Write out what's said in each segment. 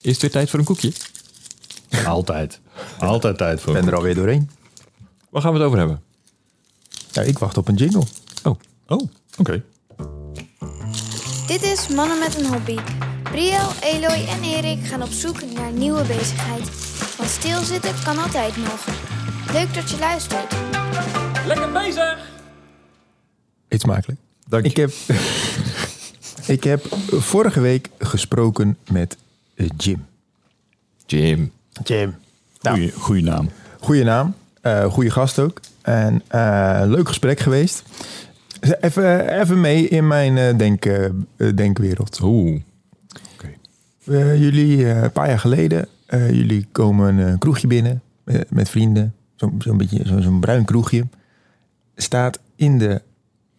Is het weer tijd voor een koekje? Altijd. Altijd tijd voor. Ik ben er alweer doorheen. Waar gaan we het over hebben? Ja, ik wacht op een jingle. Oh, Oh, oké. Dit is Mannen met een Hobby. Briel, Eloy en Erik gaan op zoek naar nieuwe bezigheid. Want stilzitten kan altijd nog. Leuk dat je luistert. lekker bezig! Eet smakelijk. Dank je. Ik heb, ik heb vorige week gesproken met eh, Jim. Jim. Jim. Nou, Goeie, goeie naam. goede naam. eh goede gast ook. En eh, leuk gesprek geweest. Even, even mee in mijn eh, denk, denkwereld. Oeh. Eh, jullie, eh, een paar jaar geleden, eh, jullie komen een kroegje binnen met vrienden. Zo'n zo'n beetje zo- zo'n bruin kroegje. Staat in de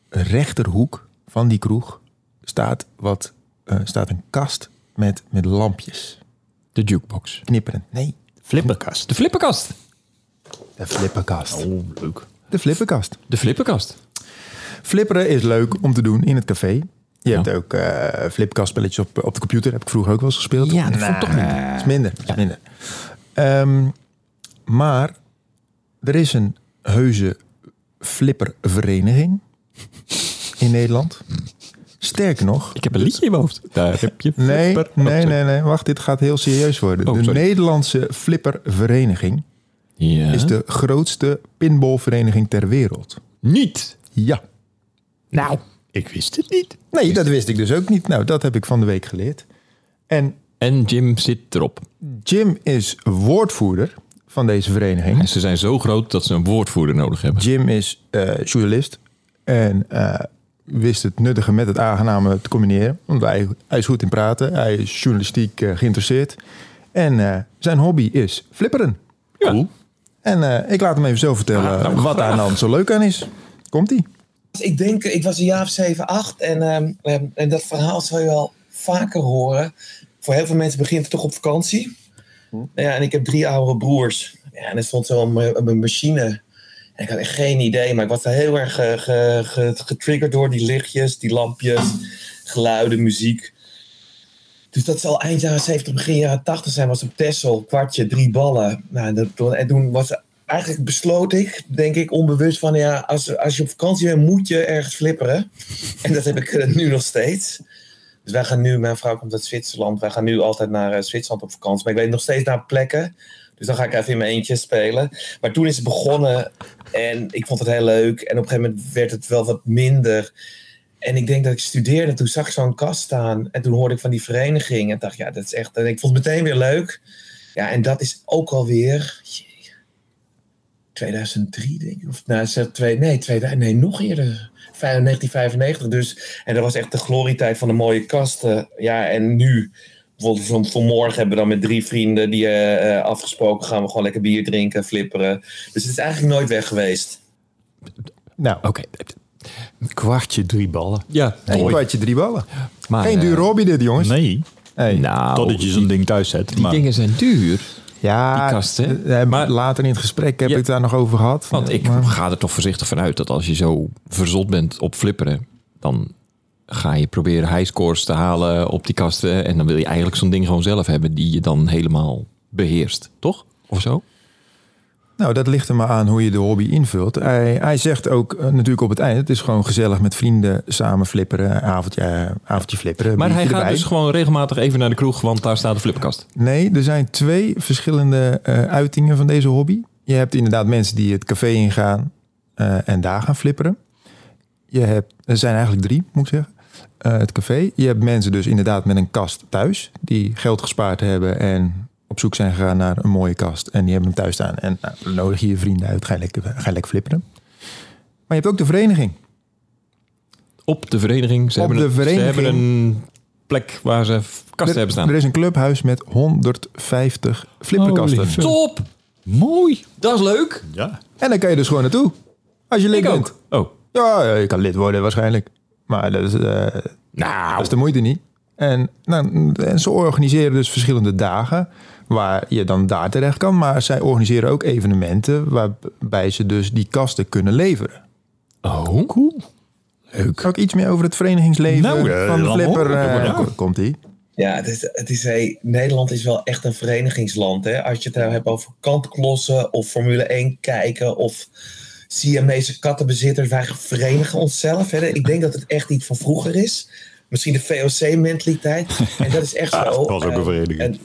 rechterhoek van die kroeg staat, wat, eh, staat een kast met, met lampjes. De jukebox. Knipperend. Nee, Flipperkast. De flipperkast. de flipperkast. Oh, leuk. De flipperkast. De flipperkast. Flipperen is leuk om te doen in het café. Je Ja. hebt ook eh flipperkastspelletjes op, op de computer. Heb ik vroeger ook wel eens gespeeld. Ja, dat vond ik toch minder. is minder. Is minder. Ehm, maar er is een heuse flippervereniging in Nederland. Sterker nog, Ik heb een liedje in mijn hoofd. Daar heb je nee, nee, Oh, nee, nee, wacht, dit gaat heel serieus worden. Oh, de sorry. Nederlandse flippervereniging Ja. is de grootste pinballvereniging ter wereld. Niet. Ja. Nou, ik wist het niet. Nee, dat wist ik dus ook niet. Nou, dat heb ik van de week geleerd. En En Jim zit erop. Jim is woordvoerder van deze vereniging. En ze zijn zo groot dat ze een woordvoerder nodig hebben. Jim is eh, journalist en eh, wist het nuttige met het aangename te combineren. Want hij, hij is goed in praten, hij is journalistiek eh, geïnteresseerd. En eh, zijn hobby is flipperen. Ja. Cool. En eh, ik laat hem even zo vertellen nou, wat daar dan zo leuk aan is. Komt-ie? Ik denk, ik was een jaar of 7, 8 en, ehm, ehm, en dat verhaal zal je wel vaker horen. Voor heel veel mensen begint het toch op vakantie. Nou Ja, en ik heb drie oudere broers. Ja, en er stond zo'n een machine. Ik had geen idee, maar ik was heel erg ge- getriggerd door die lichtjes, die lampjes, geluiden, muziek. Dus dat zal eind jaren 70, begin jaren 80 zijn. Was op Texel, kwartje, drie ballen. Nou, en, dat, en toen was eigenlijk besloot ik, denk ik, onbewust van ja, als, als je op vakantie bent, moet je ergens flipperen. En dat heb ik eh, nu nog steeds. Dus wij gaan nu, mijn vrouw komt uit Zwitserland, wij gaan nu altijd naar eh, Zwitserland op vakantie. Maar ik weet nog steeds naar plekken. Dus dan ga ik even in mijn eentje spelen. Maar toen is het begonnen en ik vond het heel leuk. En op een gegeven moment werd het wel wat minder. En ik denk dat ik studeerde, toen zag ik zo'n kast staan. En toen hoorde ik van die vereniging. En dacht, ja, dat is echt. En ik vond het meteen weer leuk. Ja, en dat is ook alweer. jee, 2003, denk ik. Of nou, twee, nee, 2000, nee, nog eerder. 1995. Dus, en dat was echt de glorietijd van de mooie kasten. Ja, en nu, bijvoorbeeld van, vanmorgen hebben we dan met drie vrienden die eh, eh, afgesproken. Gaan we gewoon lekker bier drinken, flipperen. Dus het is eigenlijk nooit weg geweest. Nou, Oké. Een kwartje, drie ballen. Ja. een kwartje drie ballen. Maar, Geen eh, dure hobby dit, jongens. Nee, Hey. Nou, totdat je zo'n ding thuis zet. die maar dingen zijn duur. Ja, Die kast, hè? eh, hebben we Maar- later in het gesprek heb Ja. ik het daar nog over gehad. Want ik Maar- ga er toch voorzichtig vanuit dat als je zo verzot bent op flipperen, dan ga je proberen highscores te halen op die kasten. En dan wil je eigenlijk zo'n ding gewoon zelf hebben die je dan helemaal beheerst. Toch? Of zo? Nou, dat ligt er maar aan hoe je de hobby invult. Hij, hij zegt ook eh, natuurlijk op het einde... het is gewoon gezellig met vrienden samen flipperen, avondje, eh, avondje flipperen. Maar hij gaat dus gewoon regelmatig even naar de kroeg, want daar staat de flipperkast. Nee, er zijn twee verschillende eh, uitingen van deze hobby. Je hebt inderdaad mensen die het café ingaan en daar gaan flipperen. Je hebt, er zijn eigenlijk drie, moet ik zeggen. Eh, het café. Je hebt mensen dus inderdaad met een kast thuis... die geld gespaard hebben en op zoek zijn gegaan naar een mooie kast. En die hebben hem thuis staan. En nou, dan nodig je je vrienden uit, ga je lekker, ga je lekker flipperen. Maar je hebt ook de vereniging. Op de vereniging. Ze, Op hebben, de een- vereniging. ze hebben een plek waar ze kasten hebben staan. Er is een clubhuis met 150 flipperkasten. Top! Mooi. Dat is leuk! Ja. En dan kan je dus gewoon naartoe. Als je lid Ik bent. ook. Oh. Ja, ja, je kan lid worden waarschijnlijk. Maar dat is, eh, Nou, dat is de moeite niet. En, nou, en ze organiseren dus verschillende dagen waar je dan daar terecht kan. Maar zij organiseren ook evenementen waarbij ze dus die kasten kunnen leveren. oh, cool. Leuk. Ook iets meer over het verenigingsleven Nou, eh, van de laat Flipper. eh, Ja. ko- Komt-ie. Ja, het is, het is, hey, Nederland is wel echt een verenigingsland. Hè? Als je het nou hebt over kantklossen of Formule 1 kijken of Siamese kattenbezitters. Wij verenigen onszelf. Hè? Ik denk dat het echt iets van vroeger is. Misschien de VOC-mentaliteit. En dat is echt zo. dat was ook een vereniging. En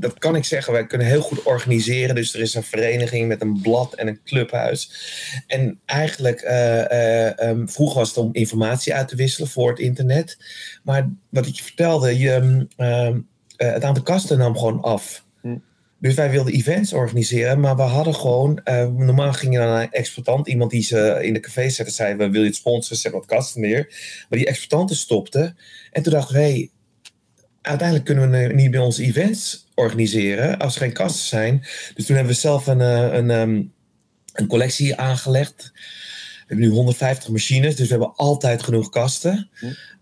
dat kan ik zeggen. Wij kunnen heel goed organiseren. Dus er is een vereniging met een blad en een clubhuis. En eigenlijk, ehm, vroeger was het om informatie uit te wisselen voor het internet. Maar wat ik je vertelde, je, ehm, eh, het aantal kasten nam gewoon af. Dus wij wilden events organiseren, maar we hadden gewoon... eh, normaal ging je naar een exploitant, iemand die ze in de café zette... zei, willen je het sponsoren, zet wat kasten neer. Maar die exploitanten stopten. En toen dachten we, hey, uiteindelijk kunnen we niet meer onze events organiseren... als er geen kasten zijn. Dus toen hebben we zelf een, eh, een, ehm, een collectie aangelegd... We hebben nu 150 machines, dus we hebben altijd genoeg kasten.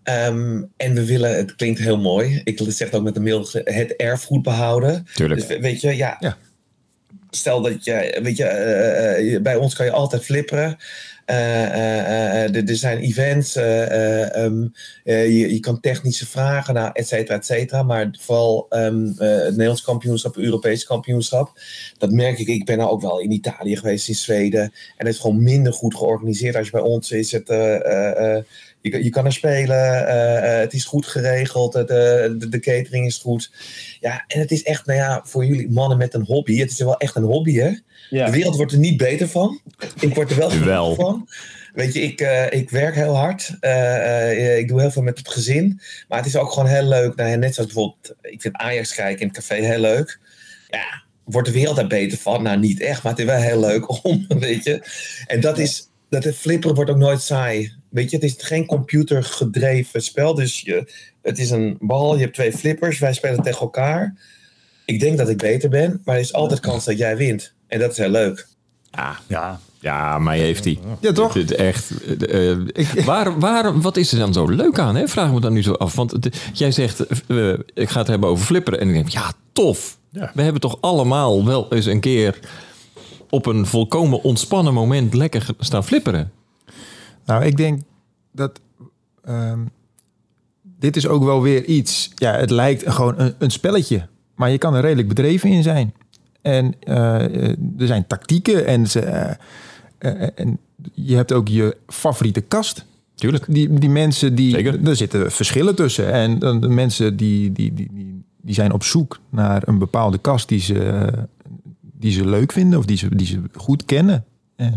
Ehm, en we willen, het klinkt heel mooi, ik zeg het ook met de mail, het erfgoed behouden. Tuurlijk. Dus we- weet je, ja. Ja. Stel dat je, weet je, eh, eh, bij ons kan je altijd flipperen. Eh, eh, eh, er, zijn events, eh, eh, ehm, eh, je, je kan technische vragen, nou, et cetera, et cetera. Maar vooral ehm, eh, het Nederlands kampioenschap, het Europees kampioenschap. Dat merk ik. Ik ben nou ook wel in Italië geweest, in Zweden. En het is gewoon minder goed georganiseerd. Als je bij ons is, het, je, kan- je kan er spelen. eh, eh, het is goed geregeld. Het, eh, de, de catering is goed. Ja, en het is echt, nou ja, voor jullie mannen met een hobby. Het is wel echt een hobby, hè? De wereld wordt er niet beter van. Ik word er wel van. Weet je, ik, eh, ik werk heel hard. Eh, eh, ik doe heel veel met het gezin. Maar het is ook gewoon heel leuk. Nou, ja, net zoals bijvoorbeeld, ik vind Ajax kijken in het café heel leuk. Ja, wordt de wereld daar beter van? Nou, niet echt, maar het is wel heel leuk om, weet je. En dat is, dat het flipperen wordt ook nooit saai. Weet je, het is geen computergedreven spel. Dus je, het is een bal, je hebt twee flippers, wij spelen tegen elkaar. Ik denk dat ik beter ben, maar er is altijd kans dat jij wint. En dat is heel leuk. Ja, Ja, mij heeft hij. Ja, toch? Het echt. eh, waar, waar, wat is er dan zo leuk aan? Hè? Vraag me dan nu zo af. Want jij zegt, eh, ik ga het hebben over flipperen. En ik denk, ja, tof. Ja. We hebben toch allemaal wel eens een keer op een volkomen ontspannen moment lekker staan flipperen. Nou, ik denk dat ehm, dit is ook wel weer iets. Ja, het lijkt gewoon een, een spelletje, maar je kan er redelijk bedreven in zijn. En eh, er zijn tactieken en, ze, eh, eh, en je hebt ook je favoriete kast. Tuurlijk. Die, die mensen die. Zeker. Er zitten verschillen tussen. En dan de mensen die, die, die, die, die zijn op zoek naar een bepaalde kast die ze, die ze leuk vinden of die ze, die ze goed kennen. En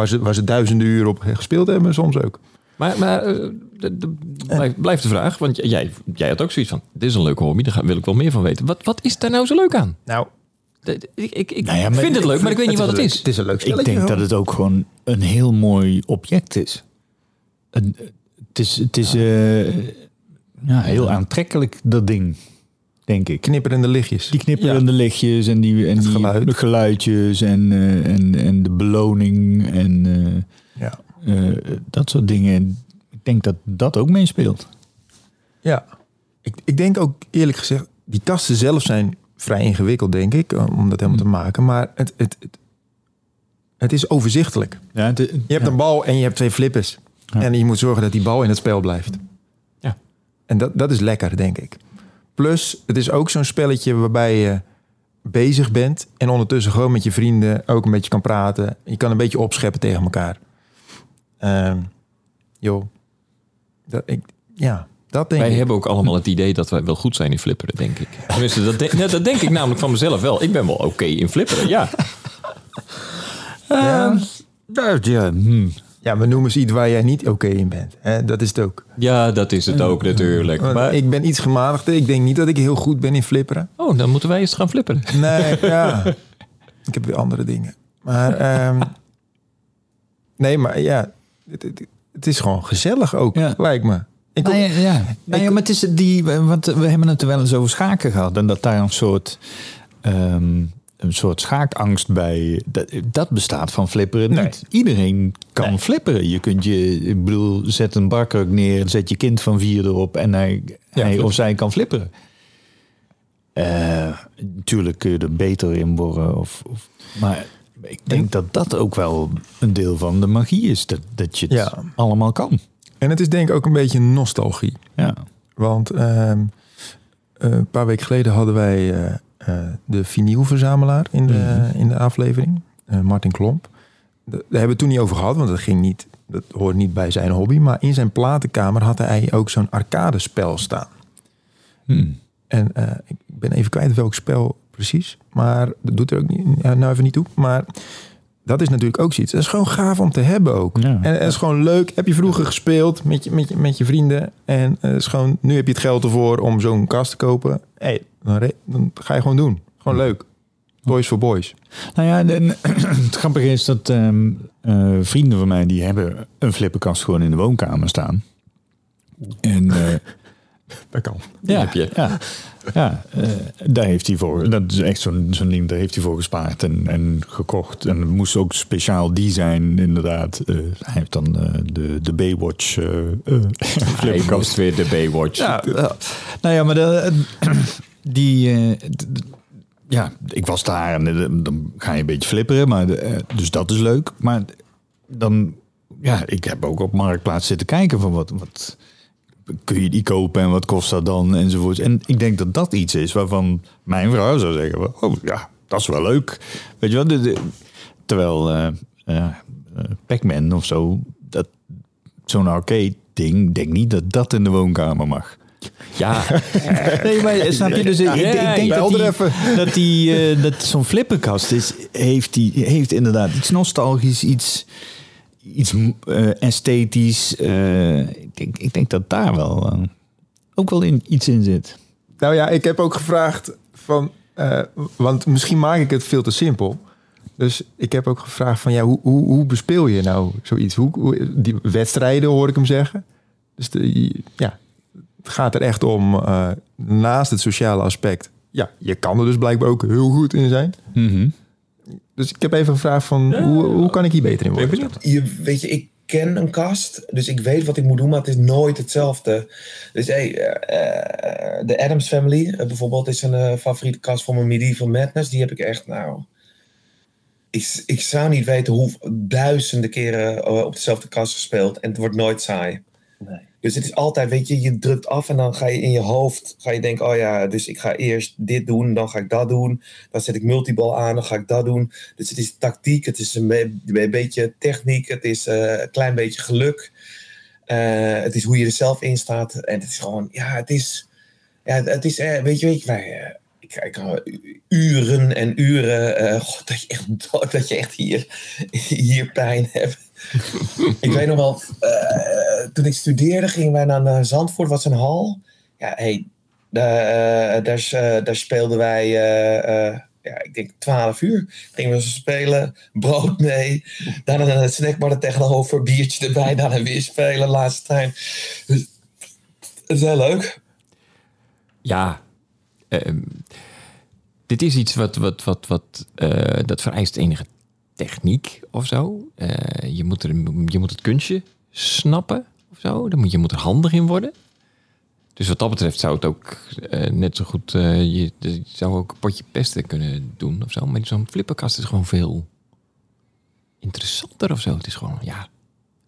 waar, ze, waar ze duizenden uren op gespeeld hebben, soms ook. Maar, maar eh, de- de- blijf- blijft de vraag, want jij, jij had ook zoiets van, dit is een leuke hobby, daar wil ik wel meer van weten. Wat, wat is daar nou zo leuk aan? Nou, De- de- Ik, ik, ik Nou ja, maar vind het ik leuk, maar ik weet niet wat het leuk- is. Het is een leuk ik denk hoor. dat het ook gewoon een heel mooi object is. Een, het is, het is eh, ja, heel aantrekkelijk, dat ding, denk ik. knipperende lichtjes. Die knipperende lichtjes en die, en Het die geluid. de geluidjes en, eh, en, en de beloning en eh, Ja. eh, dat soort dingen. Ik denk dat dat ook meespeelt. ja. Ik, ik denk ook eerlijk gezegd, die kasten zelf zijn vrij ingewikkeld, denk ik, om dat helemaal te maken. Maar het, het, het, het is overzichtelijk. Ja, het- Je hebt een bal en je hebt twee flippers. Ja. En je moet zorgen dat die bal in het spel blijft. Ja. En dat, dat is lekker, denk ik. Plus, het is ook zo'n spelletje waarbij je bezig bent... en ondertussen gewoon met je vrienden ook een beetje kan praten. Je kan een beetje opscheppen tegen elkaar. Ehm joh. Dat, ik, ja, dat denk Wij ik. hebben ook allemaal het idee dat wij wel goed zijn in flipperen, denk ik. Tenminste, dat, denk- nou, dat denk ik namelijk van mezelf wel. Ik ben wel oké in flipperen, ja. Ja, ja, ja, hm. Ja, maar noem eens iets waar jij niet oké in bent. Hè? Dat is het ook. Ja, dat is het ook natuurlijk. Want Maar, Ik ben iets gematigder. Ik denk niet dat ik heel goed ben in flipperen. oh, dan moeten wij eens gaan flipperen. Nee, ja. Ik heb weer andere dingen. Maar ehm, nee, maar ja, het, het, het is gewoon gezellig ook, Ja. lijkt me. Ik, Nou ja, ja. Nou ja, maar het is die, want we hebben het er wel eens over schaken gehad en dat daar een soort, ehm, een soort schaakangst bij, dat, dat bestaat van flipperen Nee. niet. Iedereen kan Nee. flipperen. Je kunt je, ik bedoel, zet een barkruk neer, zet je kind van vier erop en hij, Ja, hij of zij kan flipperen. Eh, natuurlijk kun je er beter in worden, of, of, maar ik denk dat dat ook wel een deel van de magie is, dat, dat je het Ja. allemaal kan. en het is denk ik ook een beetje nostalgie. Ja. Want ehm, eh, een paar weken geleden hadden wij eh, eh, de vinylverzamelaar in de, Mhm. in de aflevering. eh, Martin Klomp. Da- Daar hebben we het toen niet over gehad, want dat ging niet. Dat hoort niet bij zijn hobby. Maar in zijn platenkamer had hij ook zo'n arcadespel staan. Hmm. En eh, ik ben even kwijt welk spel precies. Maar dat doet er ook niet, nou even niet toe. Maar dat is natuurlijk ook zoiets. Dat is gewoon gaaf om te hebben ook. Ja. En het is gewoon leuk. Heb je vroeger gespeeld met je, met je, met je vrienden. En het is gewoon, nu heb je het geld ervoor om zo'n kast te kopen. Hey, dan, dan ga je gewoon doen. Gewoon leuk. Boys for boys. Nou ja, en, het grappige is dat ehm, eh, vrienden van mij die hebben een flipperkast gewoon in de woonkamer staan. En eh, Dat kan. ja, heb je. ja, ja eh, daar heeft hij voor. Dat is echt zo'n zo'n ding, daar heeft hij voor gespaard en, en gekocht. En het moest ook speciaal design, inderdaad. Eh, hij heeft dan eh, de, de Baywatch Hij moest weer de Baywatch. Ja, nou ja, maar de, die, ja, ik was daar en dan ga je een beetje flipperen, maar de, dus dat is leuk. Maar dan, ja, ik heb ook op marktplaats zitten kijken van wat, wat kun je die kopen en wat kost dat dan enzovoort. En ik denk dat dat iets is waarvan mijn vrouw zou zeggen, oh ja, dat is wel leuk, weet je wel. De- de- terwijl eh eh, eh, Pac-Man of zo, dat zo'n arcade ding, denk niet dat dat in de woonkamer mag. Ja, Nee, maar snap je? Dus ik, ik- denk dat, die, dat, die, dat zo'n flipperkast is, heeft, die, heeft inderdaad iets nostalgisch, iets, iets eh, esthetisch. eh, ik, denk, ik denk dat daar wel eh, ook wel in, iets in zit. Nou ja, ik heb ook gevraagd van... want misschien maak ik het veel te simpel. Dus ik heb ook gevraagd van... Ja, hoe, hoe, hoe bespeel je nou zoiets? Hoe, hoe- die wedstrijden hoor ik hem zeggen. Dus de, ja, het gaat er echt om... naast het sociale aspect... Ja, je kan er dus blijkbaar ook heel goed in zijn. Dus ik heb even gevraagd van... Hoe, hoe kan ik hier beter in worden? je, weet je, ik ken een kast, dus ik weet wat ik moet doen, maar het is nooit hetzelfde. Dus hey, eh, eh, de Adams Family eh, bijvoorbeeld is een eh, favoriete kast van mijn Medieval Madness. Die heb ik echt, nou... Ik, ik zou niet weten hoe duizenden keren op dezelfde kast gespeeld en het wordt nooit saai. Dus het is altijd, weet je, je drukt af en dan ga je in je hoofd, ga je denken, oh ja, dus ik ga eerst dit doen, dan ga ik dat doen. Dan zet ik multibal aan, dan ga ik dat doen. Dus het is tactiek, het is een, be- een beetje techniek, het is eh, een klein beetje geluk. Eh, het is hoe je er zelf in staat. En het is gewoon, ja, het is, ja, het- is, eh, weet je, weet je, wij, ik, ik kan uren en uren, god, dat je echt, dat je echt hier, hier pijn hebt. ik weet nog wel, toen ik studeerde gingen wij naar, Zandvoort, was een hal. Ja, hey, daar, eh, eh, daar speelden wij, eh, eh, ja, ik denk 12 uur. Gingen we spelen, brood mee, daarna een snackbar er tegenover, biertje erbij, daarna weer spelen, laatste trein. Dus, het is heel leuk. ja. ehm, dit is iets wat, wat, wat, wat eh, dat vereist enige techniek of zo. Eh, je, moet er, je moet het kunstje snappen of zo. Dan moet, je moet er handig in worden. Dus wat dat betreft zou het ook eh, net zo goed... je, je zou ook een potje pesten kunnen doen of zo. Maar zo'n flipperkast is gewoon veel interessanter of zo. Het is gewoon, ja...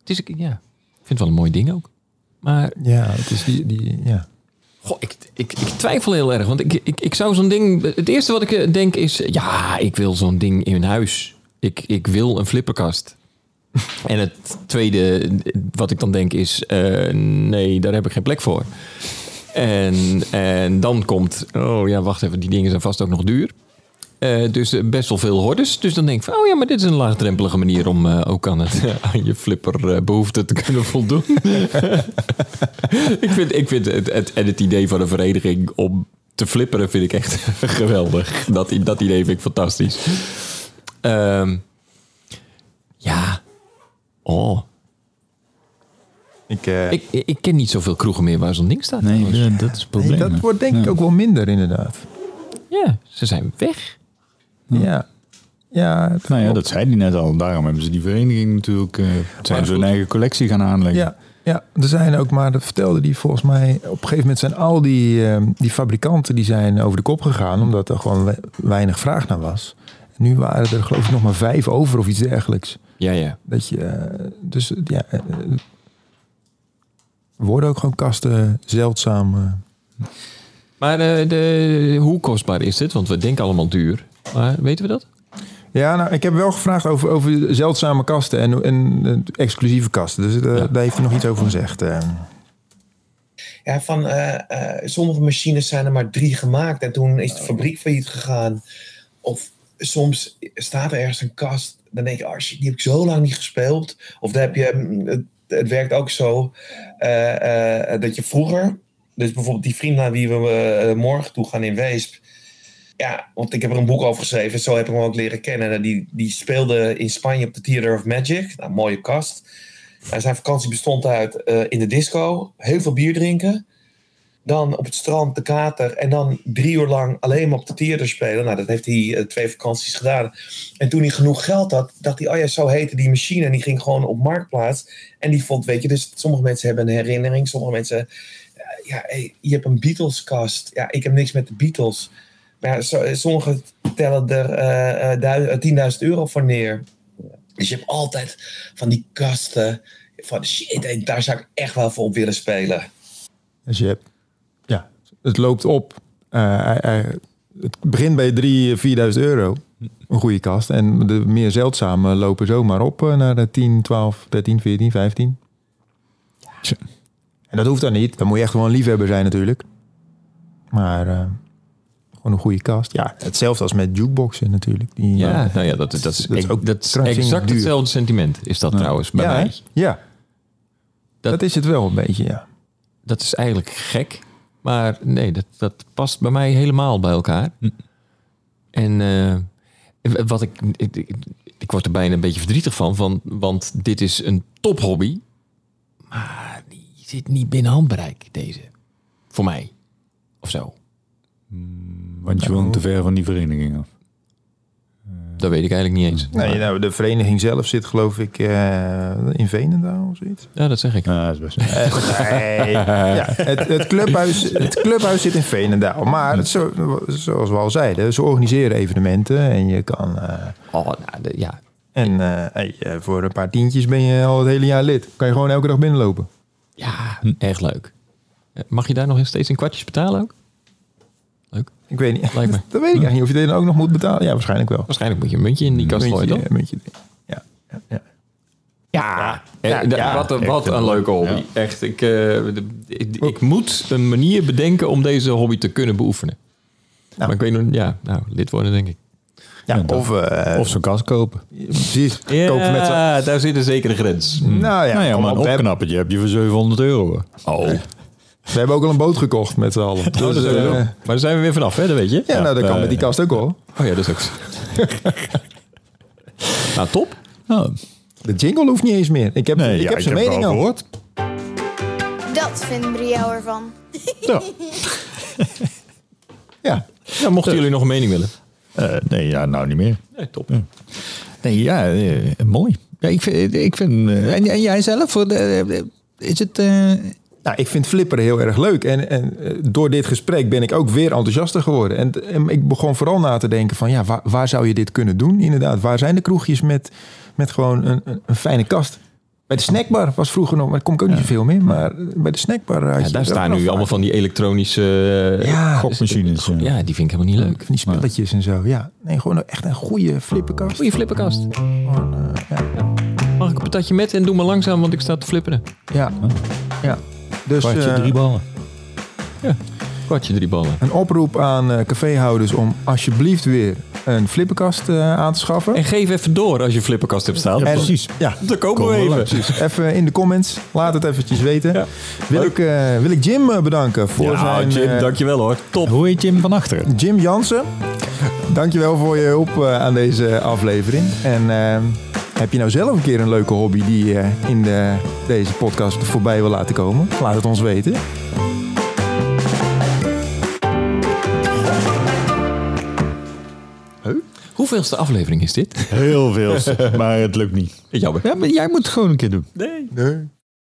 Het is, ja, ik vind het wel een mooi ding ook. Maar Ja, het is die... die ja. Goh, ik, ik, ik twijfel heel erg. Want ik, ik, ik zou zo'n ding. Het eerste wat ik eh, denk is. Ja, ik wil zo'n ding in mijn huis. Ik, ik wil een flipperkast. En het tweede wat ik dan denk is. eh, nee, daar heb ik geen plek voor. En, en dan komt. Oh ja, wacht even. Die dingen zijn vast ook nog duur. Eh, dus eh, best wel veel hordes. Dus dan denk ik van, oh ja, maar dit is een laagdrempelige manier om ook aan, het, aan je flipper eh, behoefte te kunnen voldoen. ik vind, ik vind het, het, het idee van een vereniging om te flipperen vind ik echt geweldig. Dat, dat idee vind ik fantastisch. Ehm, ja. Oh. Ik, eh, Ik, ik ken niet zoveel kroegen meer waar zo'n ding staat. Nee, dat is het nee, probleem. dat wordt denk ik Ja. ook wel minder inderdaad. Ja, ze zijn weg. Ja. Ja, Nou ja, klopt. dat zei hij net al. Daarom hebben ze die vereniging natuurlijk... eh zijn ze hun eigen collectie gaan aanleggen. Ja, ja, er zijn ook maar, dat vertelde die volgens mij, op een gegeven moment zijn al die, eh, die fabrikanten die zijn over de kop gegaan, omdat er gewoon we- weinig vraag naar was. En nu waren er geloof ik nog maar vijf over of iets dergelijks. Ja, ja. Dat je, eh, dus ja, eh, worden ook gewoon kasten zeldzaam. eh. Maar eh, de, hoe kostbaar is dit? Want we denken allemaal duur. Maar weten we dat? Ja, nou, ik heb wel gevraagd over, over zeldzame kasten en, en eh, exclusieve kasten. Dus eh, daar heeft hij nog iets over gezegd. eh. Ja, van eh, eh, sommige machines zijn er maar drie gemaakt en toen is de fabriek failliet gegaan. Of soms staat er ergens een kast, dan denk je, oh die heb ik zo lang niet gespeeld. Of dan heb je, mm, het, het werkt ook zo eh, eh, dat je vroeger, dus bijvoorbeeld die vriend naar wie we eh, morgen toe gaan in Weesp. Ja, want ik heb er een boek over geschreven, zo heb ik hem ook leren kennen. Die, die speelde in Spanje op de Theater of Magic, nou, mooie kast. Nou, zijn vakantie bestond uit in de disco, heel veel bier drinken. Dan op het strand de kater. En dan drie uur lang alleen maar op de theater spelen. Nou, dat heeft hij eh, twee vakanties gedaan. En toen hij genoeg geld had, dacht hij, oh ja, zo heette die machine. En die ging gewoon op Marktplaats. En die vond, weet je, dus sommige mensen hebben een herinnering. Sommige mensen, eh, ja, je hebt een Beatles-kast. Ja, ik heb niks met de Beatles. Maar ja, so- sommigen tellen er eh, eh, eh, 10.000 euro voor neer. Dus je hebt altijd van die kasten. Van shit, daar zou ik echt wel voor op willen spelen. Dus je hebt, het loopt op. Eh, het begint bij 3.000, 4.000 euro. Een goede kast. En de meer zeldzame lopen zomaar op eh, naar de 10, 12, 13, 14, 15. Tja. En dat hoeft dan niet. Dan moet je echt gewoon een liefhebber zijn natuurlijk. Maar eh, gewoon een goede kast. Ja, hetzelfde als met jukeboxen natuurlijk. Die, Ja, nou ja, dat, dat, is, dat is ook dat is exact duur. hetzelfde sentiment is dat trouwens bij ja, hè? mij. ja. Dat, Dat- is het wel een beetje, ja. Dat is eigenlijk gek. Maar nee, dat, dat past bij mij helemaal bij elkaar. En eh, wat ik, ik, ik, ik word er bijna een beetje verdrietig van, van, want dit is een tophobby. Maar die zit niet binnen handbereik, deze. Voor mij. Of zo. Want je woont te ver van die vereniging af. Dat weet ik eigenlijk niet eens. Nee, nou, de vereniging zelf zit geloof ik eh, in Veenendaal of zoiets. Ja, dat zeg ik. Ja, dat is best Nee, ja, het, het, clubhuis, het clubhuis zit in Veenendaal. Maar het, zo, zoals we al zeiden, ze organiseren evenementen. En je kan. eh, Oh, nou, de- ja. en eh, hey, eh, voor een paar tientjes ben je al het hele jaar lid. Kan je gewoon elke dag binnenlopen. ja, echt leuk. Eh, Mag je daar nog steeds in kwartjes betalen ook? Ik weet niet. Lijkt me. Dat weet ik eigenlijk niet. Of je dit ook nog moet betalen. Ja, waarschijnlijk wel. Waarschijnlijk moet je een muntje in die kast gooien, Muntje, toch? muntje. Ja, ja, ja. Ja, ja, wat, een, wat een een- leuke hobby. Echt, ik, eh, de- ik, ik moet een manier bedenken om deze hobby te kunnen beoefenen. Nou. Maar ik weet nog, ja, nou, lid worden denk ik. Ja, of, eh, Of zo'n kast kopen. precies. Kopen met daar zit een zekere grens. Nou ja, nou ja, maar op, een opknappertje heb je voor 700 euro. Oh, we hebben ook al een boot gekocht met z'n allen. Dus, is ook eh, maar daar zijn we weer vanaf, hè, dat weet je. ja, nou, dat kan eh, met die kast ook al. Oh ja, dat is ook zo. nou, top. Oh, De jingle hoeft niet eens meer. Ik heb, nee, ik ja, heb zijn mening al. gehoord. Dat vindt Brielle ervan. Ja. Ja. Ja, mochten jullie nog een mening willen. Eh, nee, ja, nou niet meer. Nee, top. Nee, ja, mooi. Ja, ik vind, ik vind eh, en, en jij zelf, is het... eh, Nou, ik vind flipperen heel erg leuk. En, en eh, door dit gesprek ben ik ook weer enthousiaster geworden. En, en ik begon vooral na te denken van... ja, waar, waar zou je dit kunnen doen? Inderdaad, waar zijn de kroegjes met, met gewoon een, een, een fijne kast? Bij de snackbar was vroeger nog... maar daar kom ik ook niet zoveel meer. Maar bij de snackbar... had Ja, daar staan nu allemaal van die elektronische eh, Ja, gokmachines, ja. Ja, die vind ik helemaal niet leuk. Van die spelletjes en zo. Ja, nee, gewoon echt een goede flipperkast. Goeie flipperkast. Eh, ja. Mag ik een patatje met en doe maar langzaam, want ik sta te flipperen. ja. ja. Dus Kwartje, eh, drie ballen. Kwartje drie ballen. een oproep aan eh, caféhouders om alsjeblieft weer een flipperkast eh, aan te schaffen. En geef even door als je flipperkast hebt staan. En- precies. Ja, Dan komen we even. even in de comments. Laat het eventjes weten. Ja. Wil, ik, eh, wil ik Jim bedanken voor Ja, zijn... Jim, eh, dankjewel hoor. Top. Hoe heet Jim van achteren? Jim Jansen. Dankjewel voor je hulp eh, aan deze aflevering. En eh, heb je nou zelf een keer een leuke hobby die je in de, deze podcast voorbij wil laten komen? Laat het ons weten. Hoeveelste aflevering is dit? Heel veel, maar het lukt niet. Jammer. Ja, maar jij moet het gewoon een keer doen. Nee. Nee.